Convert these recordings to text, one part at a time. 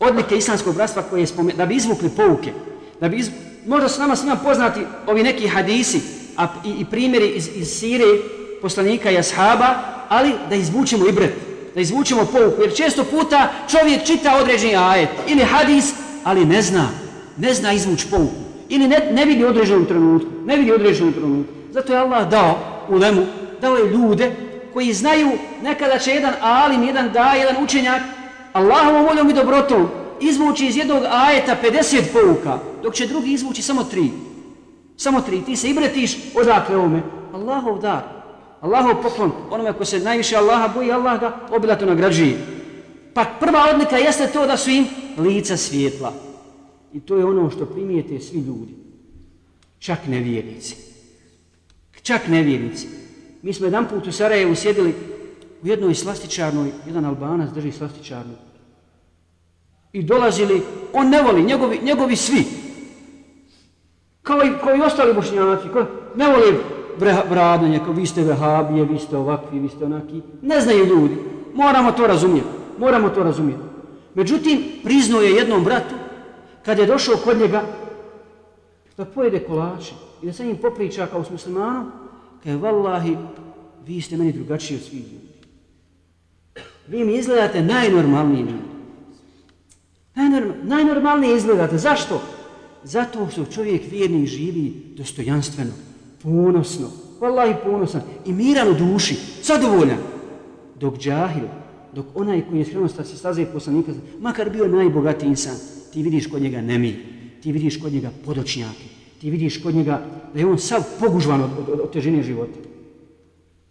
odlike islamskog bratstva koje je spomenuo, da bi izvukli pouke, da bi iz... možda su nama svima poznati ovi neki hadisi a, i, i primjeri iz, iz sire poslanika i ashaba, ali da izvučemo i bret, da izvučemo pouku, jer često puta čovjek čita određeni ajet ili hadis, ali ne zna, ne zna izvuć pouku, ili ne, ne vidi određenom trenutku, ne vidi određenom trenutku. Zato je Allah dao u lemu, dao je ljude koji znaju nekada će jedan alim, jedan da, jedan učenjak, Allahovom voljom i dobrotom izvući iz jednog ajeta 50 pouka, dok će drugi izvući samo tri. Samo tri. Ti se ibretiš odakle ovome. Allahov dar. Allahov poklon. Onome ko se najviše Allaha boji, Allah ga obilato nagrađuje. Pa prva odlika jeste to da su im lica svijetla. I to je ono što primijete svi ljudi. Čak nevjernici. Čak nevjernici. Mi smo jedan put u Sarajevu sjedili u jednoj slastičarnoj, jedan albanac drži slastičarnu. I dolazili, on ne voli, njegovi, njegovi svi. Kao i, kao i ostali bošnjaci, kao, ne voli bradanje, kao vi ste vehabije, vi ste ovakvi, vi ste onaki. Ne znaju ljudi. Moramo to razumjeti. Moramo to razumjeti. Međutim, priznao je jednom bratu, kad je došao kod njega, da pojede kolače i da sa njim popriča kao s muslimanom, kaže, vallahi, vi ste meni drugačiji od svih ljudi. Vi mi izgledate najnormalniji ljudi. Najnorm, najnormalnije izgledate. Zašto? Zato što čovjek vjerni živi dostojanstveno, ponosno, vallahi ponosan i miran u duši, zadovoljan. Dok džahil, dok onaj koji je skrenuo sta se staze poslanika, makar bio najbogatiji insan, ti vidiš kod njega nemi, ti vidiš kod njega podočnjake, ti vidiš kod njega da je on sav pogužvan od, od, od težine života.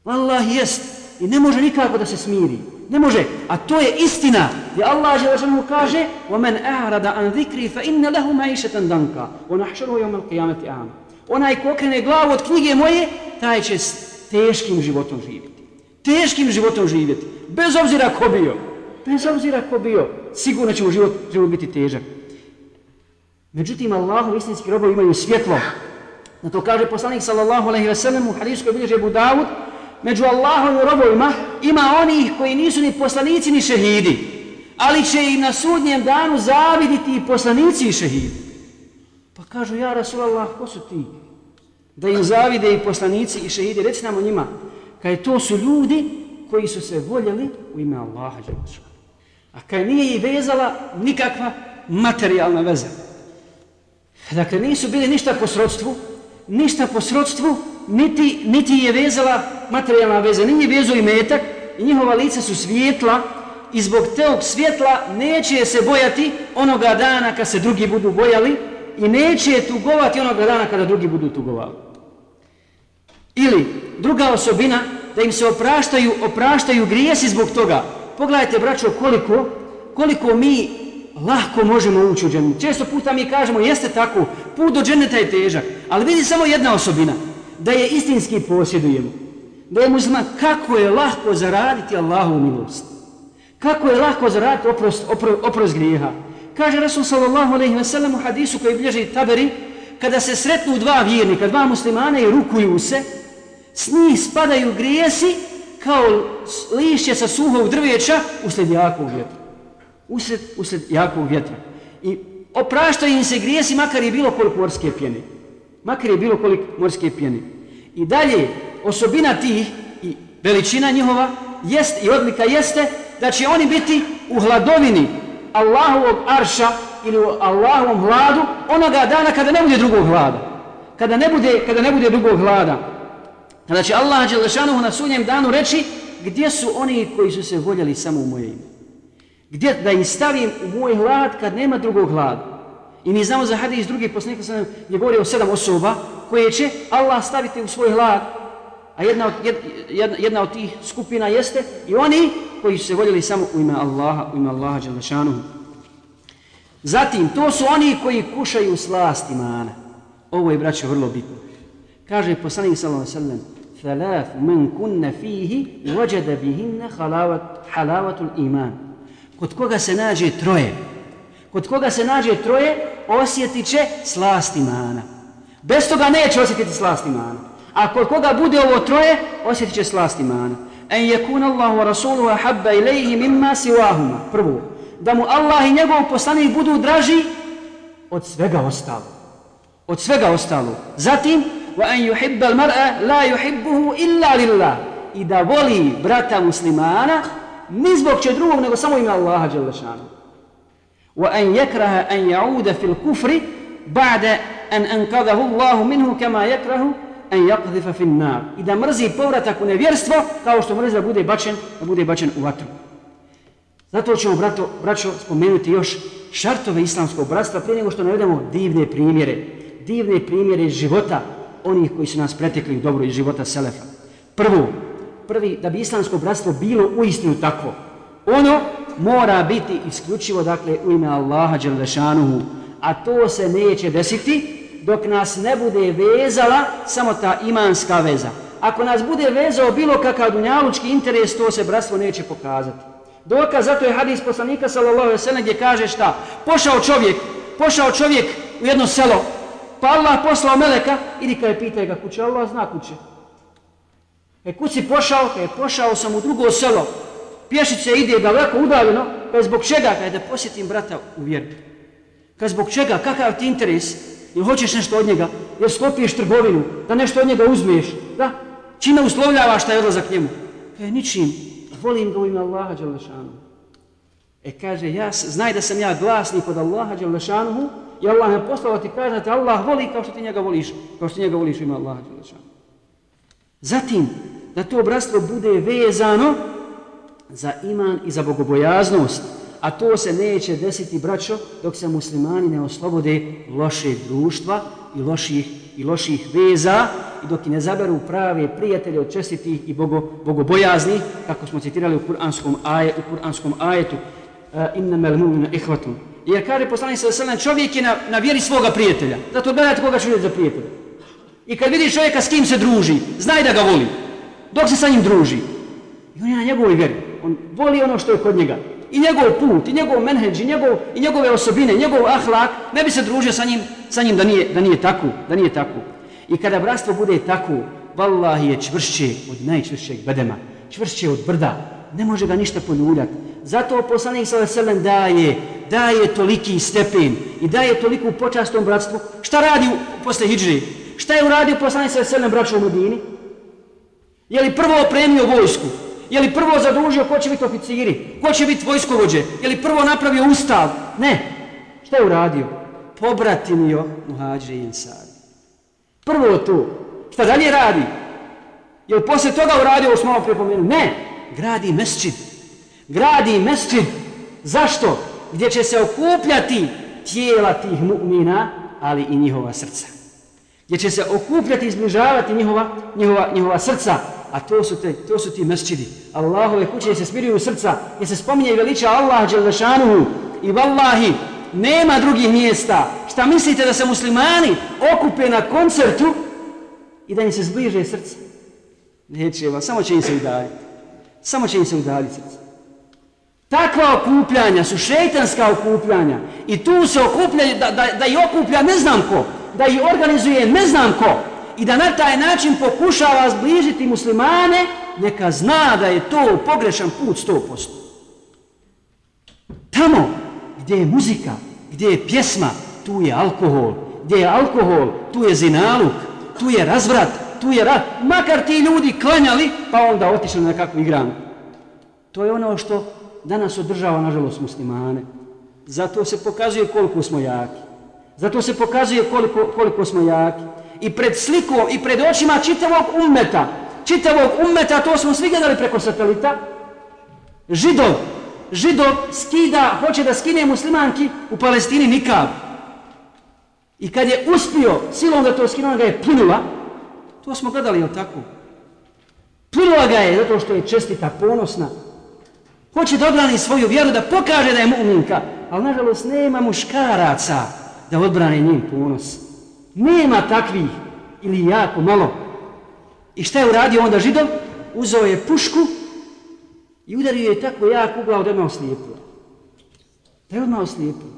Allah jest i ne može nikako da se smiri. Ne može. A to je istina. I Allah je mu kaže وَمَنْ أَعْرَدَ عَنْ ذِكْرِ فَإِنَّ لَهُ مَعِشَةً دَنْكَ وَنَحْشَرُهُ يَوْمَ الْقِيَامَةِ آمَ Onaj ko okrene glavu od knjige moje, taj će s teškim životom živjeti. Teškim životom živjeti. Bez obzira ko bio. Bez obzira ko bio. Sigurno će mu život, život biti težak. Međutim, Allahu istinski robovi imaju svjetlo. Na to kaže poslanik sallallahu alaihi ve sellem u hadijskoj bilježe Budavud, među Allahom i robovima ima onih koji nisu ni poslanici ni šehidi, ali će im na sudnjem danu zaviditi i poslanici i šehidi. Pa kažu, ja Rasulallah, ko su ti? Da im zavide i poslanici i šehidi, reci nam o njima. Kaj to su ljudi koji su se voljeli u ime Allaha. A kaj nije i vezala nikakva materijalna veza. Dakle, nisu bili ništa po srodstvu, ništa po srodstvu, niti, niti je vezala materijalna veza, nije vezao i metak i njihova lica su svijetla i zbog teog svjetla neće se bojati onoga dana kad se drugi budu bojali i neće tugovati onoga dana kada drugi budu tugovali. Ili druga osobina, da im se opraštaju, opraštaju grijesi zbog toga. Pogledajte, braćo, koliko, koliko mi lahko možemo ući u džennet. Često puta mi kažemo, jeste tako, put do dženneta je težak, ali vidi samo jedna osobina – da je istinski posjedujemo. Da je kako je lahko zaraditi Allahovu milost. Kako je lahko zaraditi oprost, opro, oprost grijeha. Kaže Rasul sallallahu alaihi wa sallam u hadisu koji bilježi taberi, kada se sretnu dva vjernika, dva muslimana i rukuju se, s njih spadaju grijesi kao lišće sa suhog drveća usled jakog vjetra. Usled, usled jakog vjetra. I opraštaju im se grijesi makar je bilo koliko morske pjene makar je bilo koliko morske pjene. I dalje, osobina tih i veličina njihova jest, i odlika jeste da će oni biti u hladovini Allahovog arša ili u Allahovom hladu onoga dana kada ne bude drugog hlada. Kada ne bude, kada ne bude drugog hlada. Kada će Allah Đelešanuhu na sunjem danu reći gdje su oni koji su se voljeli samo u moje ime. Gdje da im stavim u moj hlad kad nema drugog hlada. I mi znamo za hadis drugi poslanik sam je govorio o sedam osoba koje će Allah staviti u svoj hlad. A jedna od, jedna, jedna od tih skupina jeste i oni koji su se voljeli samo u ime Allaha, u ime Allaha Đelešanuhu. Zatim, to su oni koji kušaju slast imana. Ovo je, braćo, vrlo bitno. Kaže poslanik sallam sallam, Thalaf man kunna fihi, vođada bihinna halavat, halavatul iman. Kod koga se nađe troje, kod koga se nađe troje, osjetit će slast imana. Bez toga neće osjetiti slast imana. A kod koga bude ovo troje, osjetit će slast imana. En yakun Allahu wa rasuluhu ahabba ilayhi mimma siwahuma. Prvo, da mu Allah i njegov poslanik budu draži od svega ostalo. Od svega ostalo. Zatim, wa an yuhibba al-mar'a la yuhibbuhu illa lillah. I da voli brata muslimana ni zbog će drugog, nego samo ime Allaha dželle šanu. Wa an yakraha an ya'uda fil kufri ba'da an anqadhahu Allahu minhu kama yakrahu en yaqdhifa fi an-nar. I da mrzi povratak u nevjerstvo kao što mrzi da bude bačen, da bude bačen u vatru. Zato ćemo, brato, braćo, spomenuti još šartove islamskog bratstva prije nego što navedemo divne primjere, divne primjere života onih koji su nas pretekli u dobro iz života Selefa. Prvo, prvi, da bi islamsko bratstvo bilo uistinu takvo, ono mora biti isključivo, dakle, u ime Allaha Đelešanuhu, a to se neće desiti dok nas ne bude vezala samo ta imanska veza. Ako nas bude vezao bilo kakav dunjalučki interes, to se bratstvo neće pokazati. Dokaz zato je hadis poslanika sallallahu alejhi ve sellem gdje kaže šta? Pošao čovjek, pošao čovjek u jedno selo. Pa Allah poslao meleka, idi kaj pitaj ga kuće, Allah zna kuće. E kud si pošao? E pošao sam u drugo selo. Pješice ide daleko udaljeno, pa zbog čega? Kaj da posjetim brata u vjeru. Kaj zbog čega? Kakav ti interes? Ili hoćeš nešto od njega? Jer sklopiješ trgovinu, da nešto od njega uzmiješ? Da? Čime uslovljavaš taj odlazak njemu? E, ničim volim ga u ime Allaha Đalešanu. E kaže, ja znaj da sam ja glasnik od Allaha Đalešanu i Allah me poslao ti kaže da te Allah voli kao što ti njega voliš, kao što ti njega voliš u ime Allaha Đalešanu. Zatim, da to bratstvo bude vezano za iman i za bogobojaznost, a to se neće desiti, braćo, dok se muslimani ne oslobode loše društva i loših, i loših veza, i dok i ne zaberu prave prijatelje od čestitih i bogo, bogobojaznih, kako smo citirali u kuranskom, aje, u kuranskom ajetu, e, uh, inna mel mu'mina ihvatun. Jer kaže poslanik sa srlan, čovjek je na, na vjeri svoga prijatelja. Zato gledajte koga će za prijatelja. I kad vidi čovjeka s kim se druži, znaj da ga voli. Dok se sa njim druži. I on je na njegovoj vjeri. On voli ono što je kod njega. I njegov put, i njegov menheđ, i, njegov, i njegove osobine, njegov ahlak, ne bi se družio sa njim, sa njim da nije, da nije tako, da nije tako. I kada bratstvo bude tako, vallahi je čvršće od najčvršćeg bedema, čvršće od brda, ne može ga ništa poljuljati. Zato poslanik sa veselem daje, daje toliki stepen i daje toliku počast tom bratstvu. Šta radi posle hijđri? Šta je uradio poslanik sa veselem braću u Medini? Je li prvo opremio vojsku? Je li prvo zadužio ko će biti oficiri? Ko će biti vojskovođe? Je li prvo napravio ustav? Ne. Šta je uradio? Pobratimio muhađe i insari. Prvo to. Šta dalje radi? Je li poslije toga uradio ovo smo malo prepomenu? Ne. Gradi mesčid. Gradi mesčid. Zašto? Gdje će se okupljati tijela tih mu'mina, ali i njihova srca. Gdje će se okupljati i izbližavati njihova, njihova, njihova srca. A to su, te, to su ti mesčidi. Allahove kuće se smiruju srca. Gdje se spominje i veliča Allah Đelešanuhu. I vallahi, nema drugih mjesta. Šta mislite da se muslimani okupe na koncertu i da im se zbliže srce? Neće vas, samo će im se udaljiti. Samo će im se udaljiti srce. Takva okupljanja su šeitanska okupljanja. I tu se okupljaju, da, da, da i okuplja ne znam ko, da i organizuje ne znam ko, i da na taj način pokušava zbližiti muslimane, neka zna da je to pogrešan put 100%. Tamo gdje je muzika, gdje je pjesma, tu je alkohol. Gdje je alkohol, tu je zinaluk, tu je razvrat, tu je rat. Makar ti ljudi klanjali, pa onda otišli na kakvu igranu. To je ono što danas održava, nažalost, muslimane. Zato se pokazuje koliko smo jaki. Zato se pokazuje koliko, koliko smo jaki. I pred slikom, i pred očima čitavog ummeta, čitavog ummeta, to smo svi gledali preko satelita, židov, židov skida, hoće da skine muslimanki u Palestini nikab. I kad je uspio silom da to skinu, ga je plinula, to smo gledali, jel tako? Plinula ga je zato što je čestita, ponosna. Hoće da odbrani svoju vjeru, da pokaže da je mu'minka. Ali nažalost nema muškaraca da odbrane njim ponos. Nema takvih ili jako malo. I šta je uradio onda židov? Uzeo je pušku I udario je tako jak u glavu da je odmah oslijepio. Da je odmah oslijepio.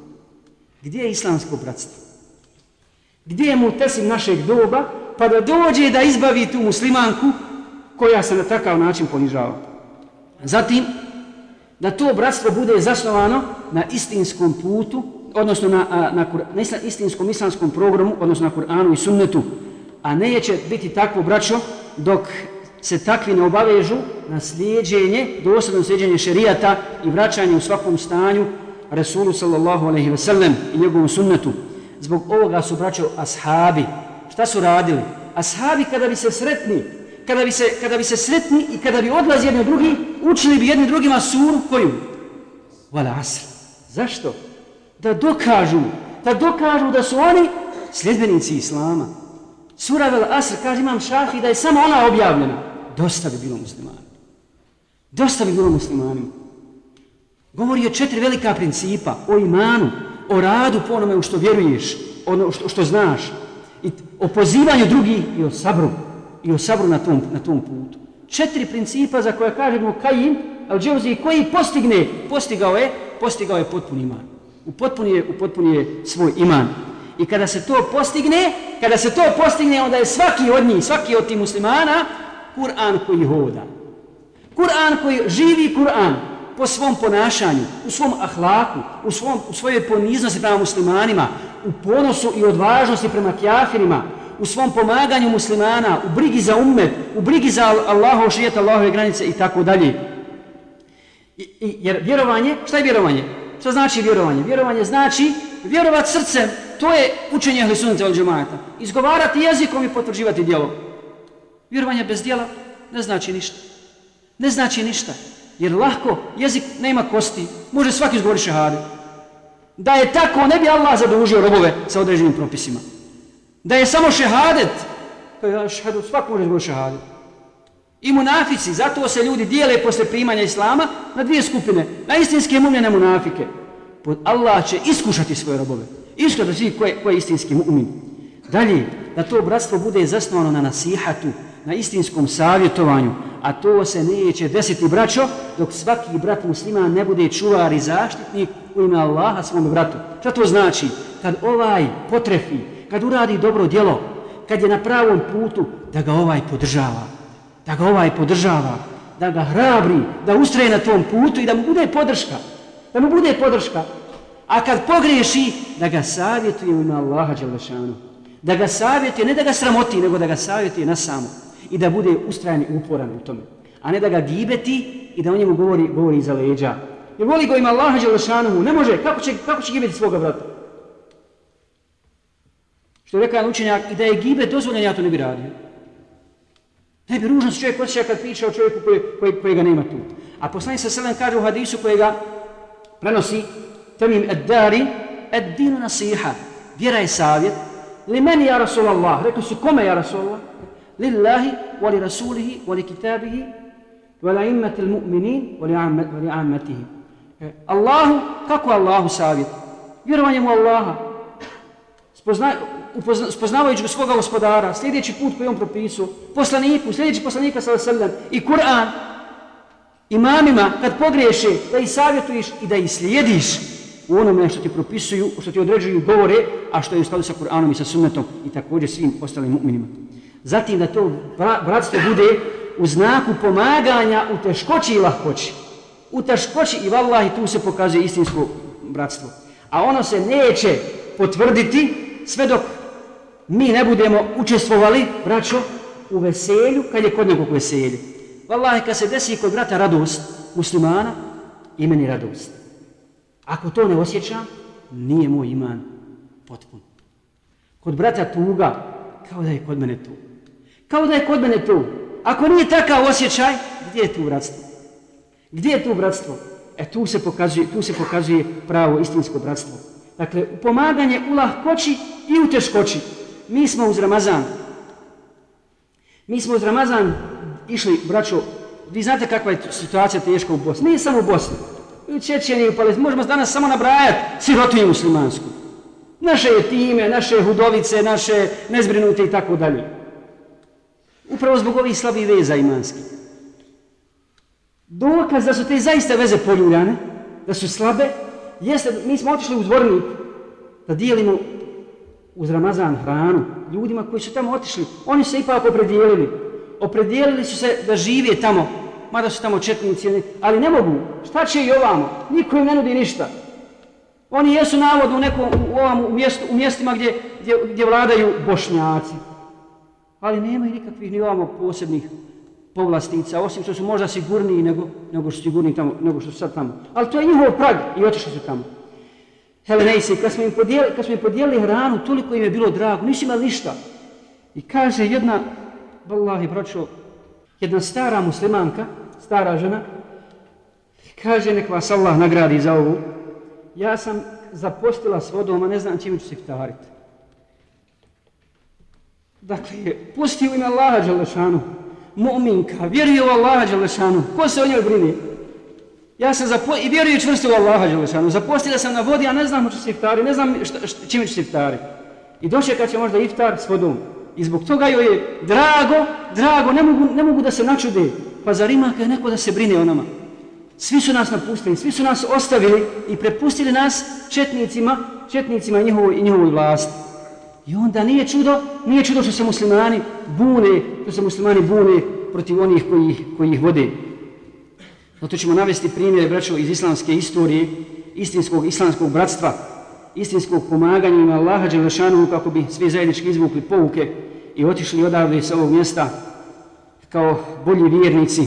Gdje je islamsko bratstvo? Gdje je mu tesim našeg doba pa da dođe da izbavi tu muslimanku koja se na takav način ponižava? Zatim, da to bratstvo bude zasnovano na istinskom putu, odnosno na, na, na, na istinskom islamskom programu, odnosno na Kur'anu i sunnetu, a neće biti takvo braćo dok se takvi ne obavežu na slijedženje, dosadno slijedženje šerijata i vraćanje u svakom stanju Resulu sallallahu alaihi ve sellem i njegovom sunnetu. Zbog ovoga su braćo ashabi. Šta su radili? Ashabi kada bi se sretni, kada bi se, kada bi se sretni i kada bi odlazi jedni drugi, učili bi jedni drugima suru koju? Vala asr. Zašto? Da dokažu, da dokažu da su oni sljedbenici Islama. Sura Vel Asr, kaže imam šafi, da je samo ona objavljena. Dosta bi bilo muslimani. Dosta bi bilo muslimanima. Govori o četiri velika principa. O imanu, o radu po onome u što vjeruješ, ono što, što znaš. I o pozivanju drugih i o sabru. I o sabru na tom, na tom putu. Četiri principa za koje kažemo Kajim, al dževzi, koji postigne, postigao je, postigao je potpuni iman. U upotpunjuje u svoj iman. I kada se to postigne, kada se to postigne, onda je svaki od njih, svaki od tih muslimana, Kur'an koji hoda. Kur'an koji živi Kur'an po svom ponašanju, u svom ahlaku, u, svom, u svojoj poniznosti prema muslimanima, u ponosu i odvažnosti prema kjafirima, u svom pomaganju muslimana, u brigi za ummet, u brigi za Allahu šijet, Allahove granice i tako dalje. I, i, jer vjerovanje, šta je vjerovanje? Što znači vjerovanje? Vjerovanje znači vjerovat srcem, to je učenje ehli sunnata od džemata. Izgovarati jezikom i potvrđivati djelom. Vjerovanje bez djela ne znači ništa. Ne znači ništa. Jer lahko, jezik nema kosti, može svaki izgovoriti šehadu. Da je tako, ne bi Allah zadužio robove sa određenim propisima. Da je samo šehadet, to je šehadet, svak može izgovoriti šehadet. I munafici, zato se ljudi dijele posle primanja Islama na dvije skupine. Na istinske mumljene munafike. Pod Allah će iskušati svoje robove. Iskušati svi koje, koje je istinski mu'min. Dalje, da to bratstvo bude zasnovano na nasihatu, na istinskom savjetovanju, a to se neće desiti braćo, dok svaki brat muslima ne bude čuvar i zaštitnik u ime Allaha svom bratu. Šta to znači? Kad ovaj potrefi, kad uradi dobro djelo, kad je na pravom putu, da ga ovaj podržava. Da ga ovaj podržava, da ga hrabri, da ustraje na tom putu i da mu bude podrška. Da mu bude podrška. A kad pogriješi, da ga savjetuje u ime Allaha Đalešanu. Da ga savjetuje, ne da ga sramoti, nego da ga savjetuje na samo i da bude ustrajan i uporan u tome. A ne da ga gibeti i da o njemu govori, govori iza leđa. Jer voli ga ima Allaha Đalešanu. ne može, kako će, kako će gibeti svoga brata? Što je rekao učenjak, i da je gibet dozvoljen, ja to ne bi radio. Ne bi ružno se čovjek osjeća kad priča o čovjeku koji, koji, koji ga nema tu. A poslanik sa selem kaže u hadisu kojega prenosi temim ad-Dari, ad-dinu nasiha. Vjera je savjet. Li meni ja Rasulallah? Rekli su kome ja Rasulallah? lillahi wa li rasulihi wa li kitabihi wa la immati l-mu'minin wa li ammatihi. E, Allahu, kako Allahu savjet? Vjerovanje mu Allaha. Spoznaj, spoznavajući svoga gospodara, sljedeći put koji on propisao, poslaniku, sljedeći poslanika sallam i Kur'an, imamima, kad pogriješe, da ih savjetuješ i da ih slijediš u onome što ti propisuju, što ti određuju govore, a što je u skladu sa Kur'anom i sa sunnetom i također svim ostalim mu'minima. Zatim da to bratstvo bude u znaku pomaganja u teškoći i lahkoći. U teškoći i vallahi tu se pokazuje istinsko bratstvo. A ono se neće potvrditi sve dok mi ne budemo učestvovali, braćo, u veselju, kad je kod nekog veselje. Wallahi, kad se desi kod brata radost muslimana, imeni radost. Ako to ne osjećam, nije moj iman potpun. Kod brata tuga, kao da je kod mene tu. Kao da je kod mene tu. Ako nije takav osjećaj, gdje je tu bratstvo? Gdje je tu bratstvo? E tu se pokazuje, tu se pokazuje pravo istinsko bratstvo. Dakle, pomaganje u lahkoći i u teškoći. Mi smo uz Ramazan. Mi smo uz Ramazan išli, braćo, vi znate kakva je situacija teška u Bosni. Nije samo u Bosni. U Čečeni, u Palestini. Možemo danas samo nabrajati sirotinju muslimansku. Naše time, naše hudovice, naše nezbrinute i tako dalje. Upravo zbog ovih slabih veza imanskih. Dokaz da su te zaista veze poljuljane, da su slabe, jeste, mi smo otišli u zvornik da dijelimo uz Ramazan hranu ljudima koji su tamo otišli. Oni se ipak opredijelili. Opredijelili su se da žive tamo mada su tamo četnici, ali ne mogu. Šta će i ovamo? Niko im ne nudi ništa. Oni jesu navodno u nekom u, ovom, u, mjestu, u mjestima gdje, gdje, gdje vladaju bošnjaci. Ali nemaju nikakvih ni ovamo posebnih povlastica, osim što su možda sigurniji nego, nego što su sigurniji tamo, nego što su sad tamo. Ali to je njihov prag i otišli su tamo. Helenejsi, kad smo im podijelili, kad smo im podijelili hranu, toliko im je bilo drago, nisu imali ništa. I kaže jedna, vallahi braćo, jedna stara muslimanka, stara žena, kaže nek vas Allah nagradi za ovu, ja sam zapostila s vodom, a ne znam čime ću se iftariti. Dakle, pusti u ime Allaha Đalešanu, mu'minka, vjeruje u Allaha Đalešanu, ko se o njoj brine? Ja sam zapo i vjerujem čvrsto u Allaha Đelešanu. zapostila sam na vodi, a ne znam hoću se iftari, ne znam šta, šta, čime ću se iftari. I došle kad će možda iftar s vodom. I zbog toga joj je drago, drago, ne mogu, ne mogu da se načude. Pa zar ima kada neko da se brine o nama? Svi su nas napustili, svi su nas ostavili i prepustili nas četnicima, četnicima njihovoj, i njihovoj vlasti. I onda nije čudo, nije čudo što se muslimani bune, što se muslimani bune protiv onih koji, koji ih vode. Zato ćemo navesti primjere, braćo, iz islamske istorije, istinskog islamskog bratstva, istinskog pomaganja ima Allaha Đelešanu kako bi svi zajednički izvukli pouke i otišli odavde sa ovog mjesta kao bolji vjernici.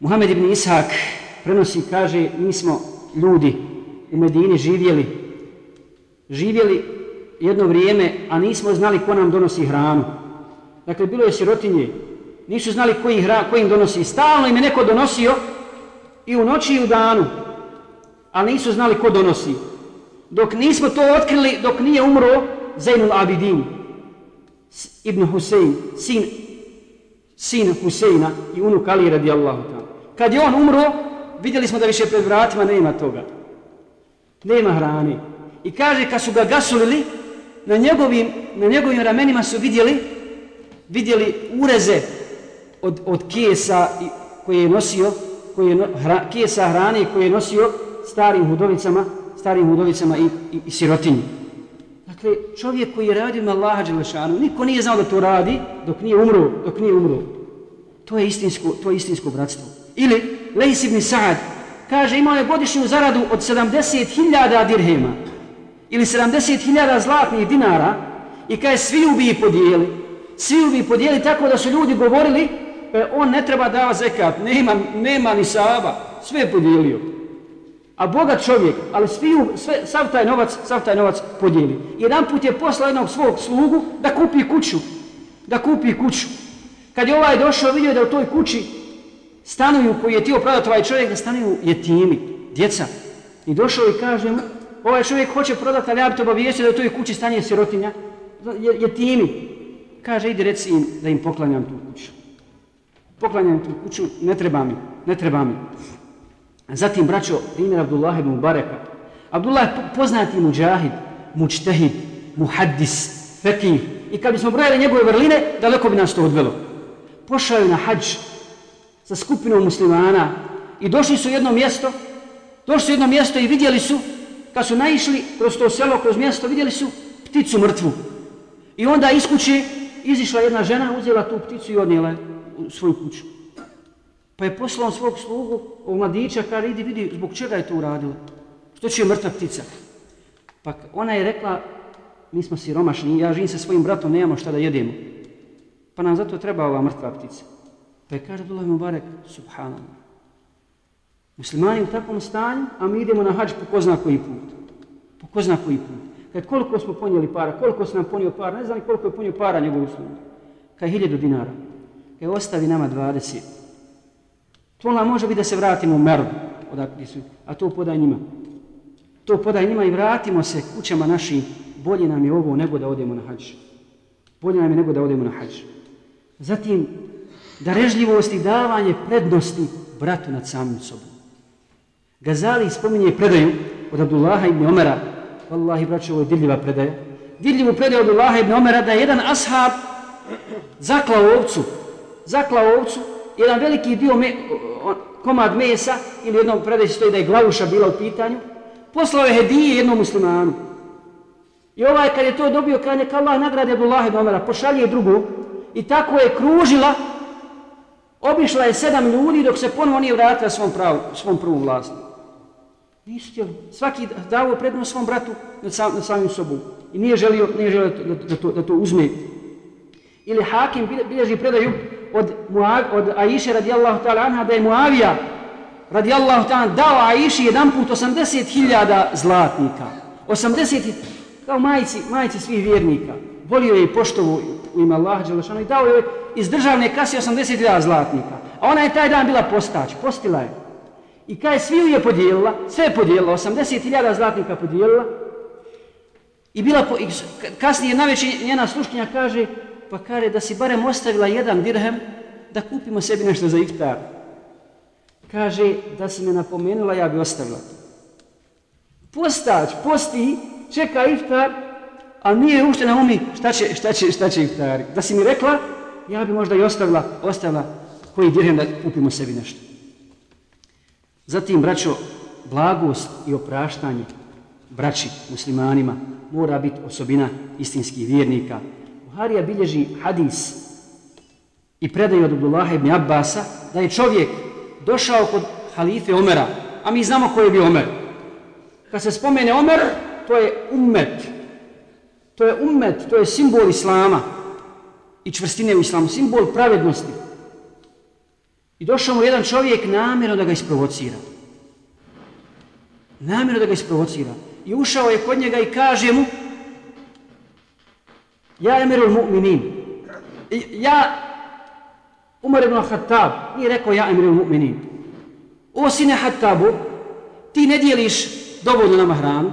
Muhammed ibn Ishak prenosi, kaže, mi smo ljudi u Medini živjeli, živjeli jedno vrijeme, a nismo znali ko nam donosi hranu. Dakle, bilo je sirotinje, nisu znali koji, hra, koji im donosi. Stalno im je neko donosio i u noći i u danu, ali nisu znali ko donosi dok nismo to otkrili, dok nije umro Zainul Abidin, Ibn Husein, sin, sin Huseina i unuk Ali radijallahu ta'ala. Kad je on umro, vidjeli smo da više pred vratima nema toga. Nema hrane. I kaže, kad su ga gasulili, na njegovim, na njegovim ramenima su vidjeli, vidjeli ureze od, od kesa koje je nosio, koje je, hra, kesa hrane koje je nosio starim hudovicama, starim hudovicama i, i, i sirotinji. Dakle, čovjek koji je radio na Allaha Đelešanu, niko nije znao da to radi dok nije umro, dok nije umro. To je istinsko, to je istinsko bratstvo. Ili, Lejs ibn Sa'ad, kaže, imao je godišnju zaradu od 70.000 dirhema ili 70.000 zlatnih dinara i kaže, svi ubi podijeli, svi ubi podijeli tako da su ljudi govorili, e, on ne treba dava zekat, nema, nema ni saba, sve je podijelio a bogat čovjek, ali sviju, sve, sav taj novac, sav taj novac podijeli. Jedan put je poslao jednog svog slugu da kupi kuću, da kupi kuću. Kad je ovaj došao, vidio da u toj kući stanuju, koji je tio prodati ovaj čovjek, da stanuju jetimi, djeca. I došao i kaže mu, ovaj čovjek hoće prodati, ali ja bi to obavijestio da u toj kući stanje sirotinja, jetimi. Kaže, idi reci im da im poklanjam tu kuću. Poklanjam tu kuću, ne treba mi, ne treba mi. Zatim, braćo, primjer Abdullah ibn Mubareka. Abdullah je poznati muđahid, mučtehid, muhaddis, fekih. I kad bismo brojali njegove vrline, daleko bi nas to odvelo. Pošao je na hađ sa skupinom muslimana i došli su u jedno mjesto, došli su u jedno mjesto i vidjeli su, kad su naišli kroz to selo, kroz mjesto, vidjeli su pticu mrtvu. I onda iz kuće izišla jedna žena, uzela tu pticu i odnijela u svoju kuću. Pa je poslao svog slugu, ovog mladića, kada idi vidi zbog čega je to uradila. Što će je mrtva ptica? Pa ona je rekla, mi smo siromašni, ja živim sa svojim bratom, nemamo šta da jedemo. Pa nam zato treba ova mrtva ptica. Pa je kaže, Abdullah Mubarek, subhanallah. Muslimani u takvom stanju, a mi idemo na hađ po ko zna koji put. Po ko zna koji put. Kad koliko smo ponijeli para, koliko se nam ponio para, ne znam koliko je ponio para njegovu slugu. Kaj hiljadu dinara e ostavi nama 20. To nam može biti da se vratimo u Merv, odakle su, a to podaj njima. To podaj njima i vratimo se kućama našim. Bolje nam je ovo nego da odemo na hađ. Bolje nam je nego da odemo na hađ. Zatim, darežljivost i davanje prednosti bratu nad samim sobom. Gazali spominje predaju od Abdullaha ibn Omera. Wallahi, braću, ovo je dirljiva predaja. Diljivu predaju od Abdullaha ibn Omera da je jedan ashab zaklao ovcu. Zaklao ovcu jedan veliki dio me, komad mesa ili jednom predaj stoji da je glavuša bila u pitanju, poslao je hedije jednom muslimanu. I ovaj kad je to dobio, kad je Allah nagradi Abdullah ibn Omara, pošalje drugu i tako je kružila Obišla je sedam ljudi dok se ponovo nije vratila svom, pravu, svom prvom vlasniku. Nisu htjeli. Svaki davo prednost svom bratu na, sam, na samim sobom. I nije želio, nije želio da, da, to, da to uzme. Ili Hakim bilježi predaju od, od Aisha radijallahu ta'ala anha da je Muavija radijallahu ta'ala dao Aiši jedan put 80.000 zlatnika. 80 kao majici, majici svih vjernika. Volio je i poštovu u ime Allaha Đelešanu i dao je iz državne kase 80.000 zlatnika. A ona je taj dan bila postać, postila je. I kaj sviju je podijelila, sve je podijelila, 80.000 zlatnika podijelila. I bila, po, i kasnije najveći njena sluškinja kaže, pa kaže da si barem ostavila jedan dirhem da kupimo sebi nešto za iftar. Kaže da si me napomenula, ja bi ostavila to. Postać, posti, čeka iftar, a nije ušte na umi šta će, šta će, šta će iftari. Da si mi rekla, ja bi možda i ostavila, ostavila koji dirhem da kupimo sebi nešto. Zatim, braćo, blagost i opraštanje braći muslimanima mora biti osobina istinskih vjernika. Buharija bilježi hadis i predaju od Abdullah ibn Abbasa da je čovjek došao kod halife Omera, a mi znamo ko je bio Omer. Kad se spomene Omer, to je ummet. To je ummet, to je simbol Islama i čvrstine u Islamu, simbol pravednosti. I došao mu jedan čovjek namjerno da ga isprovocira. Namjerno da ga isprovocira. I ušao je kod njega i kaže mu Ja emirul mu'minin. Ja Umar ibn Khattab nije rekao ja emirul mu'minin. O sine Khattabu, ti ne dijeliš dovoljno nama hranu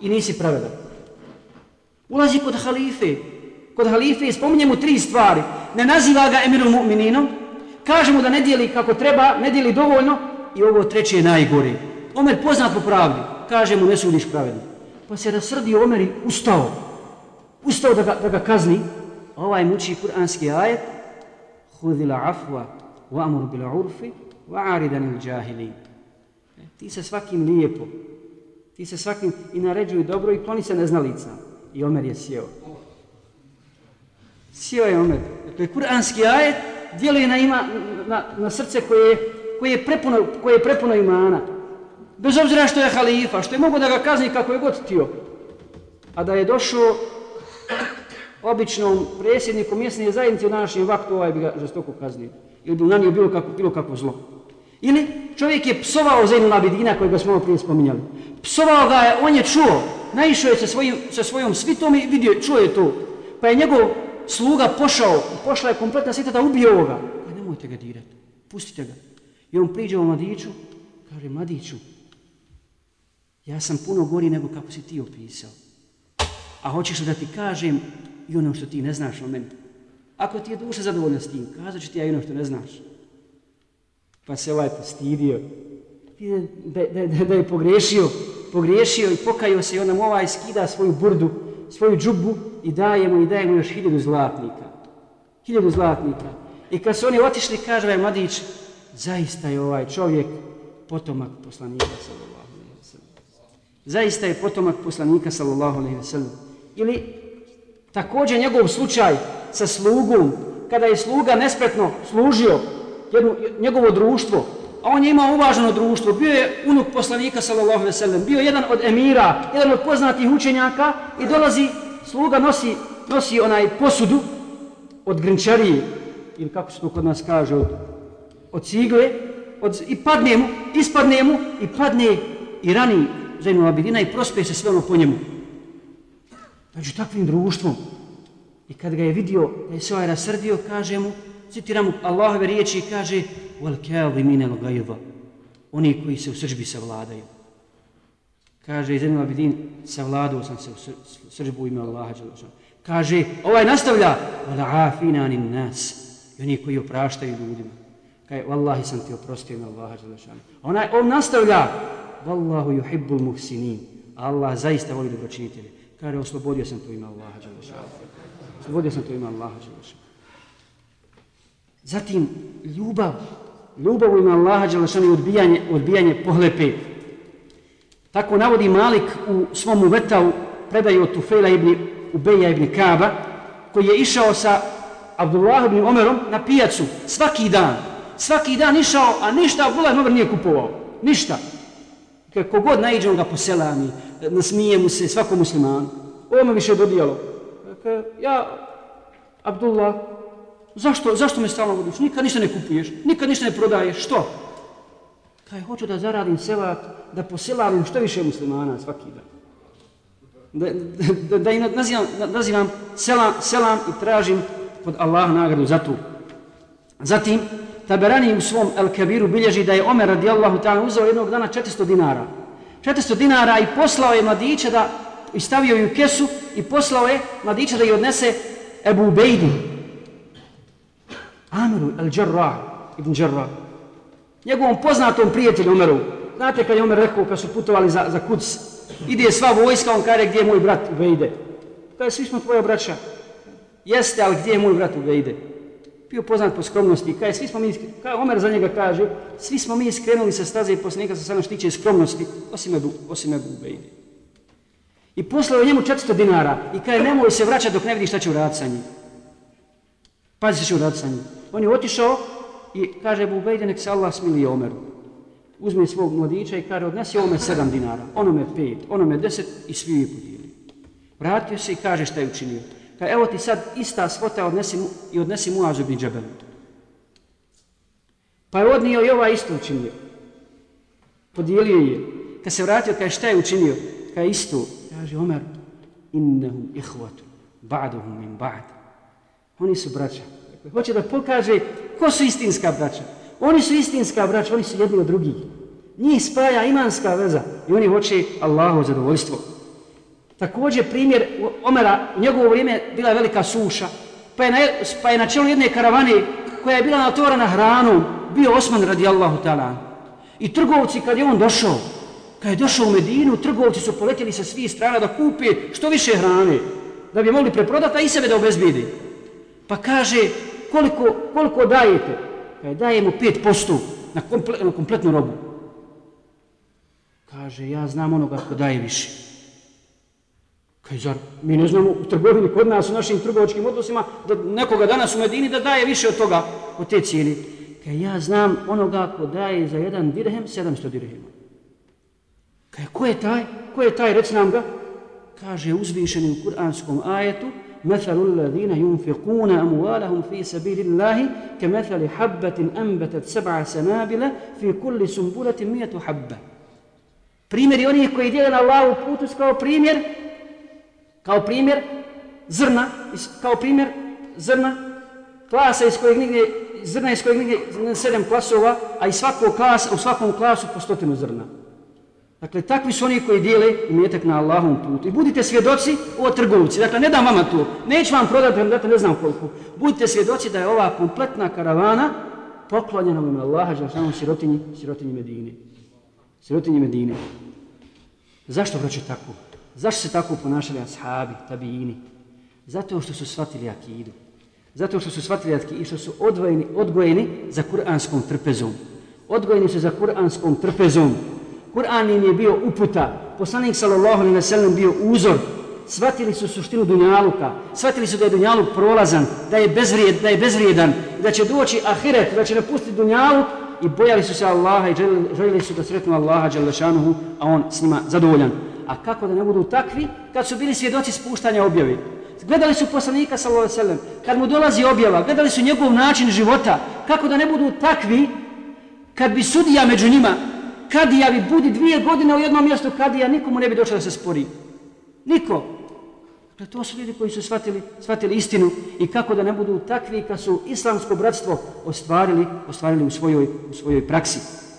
i nisi pravedan. Ulazi kod halife. Kod halife i spominje mu tri stvari. Ne naziva ga emirul mu'mininom, kaže mu da ne dijeli kako treba, ne dijeli dovoljno i ovo treće je najgore. Omer poznat po pravdi, kaže mu ne sudiš pravedno. Pa se rasrdio Omer i ustao. Ustao da ga, da ga kazni. Ovaj muči kuranski ajet. Hudila afwa wa amur bila urfi wa aridan il džahilin. E, ti se svakim lijepo, ti se svakim i naređuju dobro i kloni se neznalica. I Omer je sjeo. Sjeo je Omer. E, to je kuranski ajet, djeluje na, ima, na, na srce koje, koje, je prepuno, koje je prepuno imana. Bez obzira što je halifa, što je mogo da ga kazni kako je god tio. A da je došao običnom predsjedniku mjesne zajednice u današnjem vaktu, ovaj bi ga žestoko kaznio. Ili bi nanio bilo kako, bilo kako zlo. Ili čovjek je psovao Zenu Labidina kojeg smo prije spominjali. Psovao ga je, on je čuo, naišao je sa, svojim, sa svojom svitom i vidio, čuo je to. Pa je njegov sluga pošao, pošla je kompletna svita da ubije ovoga. Pa nemojte ga dirati, pustite ga. I on priđe u mladiću, kaže, mladiću, ja sam puno gori nego kako si ti opisao. A hoćeš da ti kažem i ono što ti ne znaš o meni. Ako ti je duša zadovoljna s tim, kazat ću ti ja i ono što ne znaš. Pa se ovaj postidio. Da, da, da, da je pogrešio, pogriješio i pokajao se i onda mu ovaj skida svoju burdu, svoju džubu i daje mu i daje mu još hiljadu zlatnika. Hiljadu zlatnika. I kad su oni otišli, kaže ovaj mladić, zaista je ovaj čovjek potomak poslanika sallallahu alaihi wa sallam. Zaista je potomak poslanika sallallahu alaihi wa sallam. Ili također njegov slučaj sa slugom, kada je sluga nespretno služio jednu, njegovo društvo, a on je imao uvaženo društvo, bio je unuk poslanika sallallahu alejhi ve sellem, bio jedan od emira, jedan od poznatih učenjaka i dolazi sluga nosi, nosi onaj posudu od grinčarije, ili kako se to kod nas kaže, od, od cigle, od, i padne mu, ispadne mu, i padne i rani Zainul Abidina i prospe se sve ono po njemu među takvim društvom. I kad ga je vidio, da je se ovaj rasrdio, kaže mu, citiram mu Allahove riječi i kaže, wal kjali mine lagajva, oni koji se u sržbi savladaju. Kaže, Zainul Abidin, savladao sam se u srđbu ime Allaha Đelešanu. Kaže, ovaj nastavlja, wal afina anin nas, i oni koji opraštaju ljudima. Kaže, wallahi sam ti oprostio ime Allaha Đelešanu. Onaj, on nastavlja, wallahu yuhibbul muhsinin. Allah zaista voli dobročinitelje. Kaže, oslobodio sam to ime Allaha Đelešanu. Oslobodio sam to ime Allaha Đelešanu. Zatim, ljubav. Ljubav u ime Allaha Đelešanu i odbijanje, odbijanje pohlepe. Tako navodi Malik u svom uvetavu predaju od Tufela ibn Ubeja ibn Kaba, koji je išao sa Abdullah ibn Omerom na pijacu svaki dan. Svaki dan išao, a ništa Abdullah ibn Omer nije kupovao. Ništa. Kako god najđe, on ga poselami, nasmije mu se svakom muslimanu. Ovo me više dodijalo. Dakle, ja, Abdullah, zašto, zašto me stalno vodiš? Nikad ništa ne kupuješ, nikad ništa ne prodaješ, što? Kaj, hoću da zaradim selat, da poselavim što više muslimana svaki dan. Da, da, da, da nazivam, nazivam selam, selam i tražim pod Allah nagradu za to. Zatim, Taberani u svom El Kabiru bilježi da je Omer radijallahu ta'ala uzeo jednog dana 400 dinara. 400 dinara i poslao je mladiće da i stavio ju kesu i poslao je mladića da je odnese Ebu Ubejdi. Amiru el Džarra, ibn Džarra. Njegovom poznatom prijatelju Omeru. Znate kad je Omer rekao kad su putovali za, za kuc, ide sva vojska, on kaže gdje je moj brat Ubejde. Kaže, svi smo tvoja braća. Jeste, ali gdje je moj brat Ubejde? Bio poznat po skromnosti. Kaj, svi smo mi, kaj Omer za njega kaže, svi smo mi skrenuli sa staze i poslanika sa sada štiće skromnosti, osim Ebu, osim Ebu Ubejde. I poslao njemu 400 dinara i kaže nemoj se vraćati dok ne vidi šta će uraditi sa njim. Pazi se će uraditi sa njim. On je otišao i kaže Ebu Ubejde nek se Allah smili Omeru. Uzme svog mladića i kaže odnesi ovome 7 dinara, onome 5, onome 10 i svi je podijeli. Vratio se i kaže šta je učinio. Kaže evo ti sad ista svota odnesi i odnesi mu azubni bin Pa je odnio i ova isto učinio. Podijelio je. Kad se vratio, kaže šta je učinio? Kaže isto kaže Omer, innehum ihvatu, ba'duhum min ba'd. Oni su braća. Dakle, hoće da pokaže ko su istinska braća. Oni su istinska braća, oni su jedni od drugih. Njih spaja imanska veza i oni hoće Allahu zadovoljstvo. Također primjer Omera, u njegovo vrijeme bila je velika suša, pa je na, pa je na čelu jedne karavane koja je bila natvorena hranom, bio Osman radijallahu ta'ala. I trgovci kad je on došao, Kad je došao u Medinu, trgovci su poletjeli sa svih strana da kupe što više hrane, da bi mogli preprodati, a i sebe da obezbidi. Pa kaže, koliko, koliko dajete? Kaže, dajemo 5% na, komple, na kompletnu robu. Kaže, ja znam onoga ko daje više. Kaže, zar mi ne znamo u trgovini kod nas, u našim trgovačkim odnosima, da nekoga danas u Medini da daje više od toga, od te cijeli. Kaže, ja znam onoga ko daje za jedan dirhem, 700 dirhema. Kaj, ko je taj? Ko je taj? Reci nam ga. Kaže uzvišeni u kuranskom ajetu مثل الذين ينفقون أموالهم في سبيل الله كمثل حبة أنبتت سبع سنابل في كل سنبلة مئة حبة Primjer onih koji dijeli na Allahu putu kao primjer kao primjer zrna kao primjer zrna klasa iz kojeg nigdje zrna iz kojeg nigdje sedam klasova a i svakog klasa, u svakom klasu po stotinu zrna Dakle, takvi su oni koji dijele imetak na Allahom putu. I budite svjedoci o trgovci. Dakle, ne dam vama to. Neću vam prodati, da ne znam koliko. Budite svjedoci da je ova kompletna karavana poklonjena u Allaha, za samo sirotinji, sirotinji Medine. Sirotinji Medine. Zašto vraće tako? Zašto se tako ponašali ashabi, tabijini? Zato što su shvatili akidu. Zato što su shvatili akidu i što su odvojeni, odgojeni za kuranskom trpezom. Odgojeni su za kuranskom trpezom. Kur'an im je bio uputa, poslanik sallallahu alaihi ve sellem bio uzor, shvatili su suštinu Dunjaluka, shvatili su da je Dunjaluk prolazan, da je, bezvrijed, da je bezvrijedan, da će doći ahiret, da će napustiti Dunjaluk i bojali su se Allaha i željeli, željeli su da sretnu Allaha Đalešanuhu, a on s njima zadovoljan. A kako da ne budu takvi kad su bili svjedoci spuštanja objavi? Gledali su poslanika sallallahu alejhi ve sellem, kad mu dolazi objava, gledali su njegov način života, kako da ne budu takvi kad bi sudija među njima kadija bi budi dvije godine u jednom mjestu kadija, nikomu ne bi došao da se spori. Niko. Dakle, to su ljudi koji su shvatili, shvatili istinu i kako da ne budu takvi kad su islamsko bratstvo ostvarili, ostvarili u svojoj, u svojoj praksi.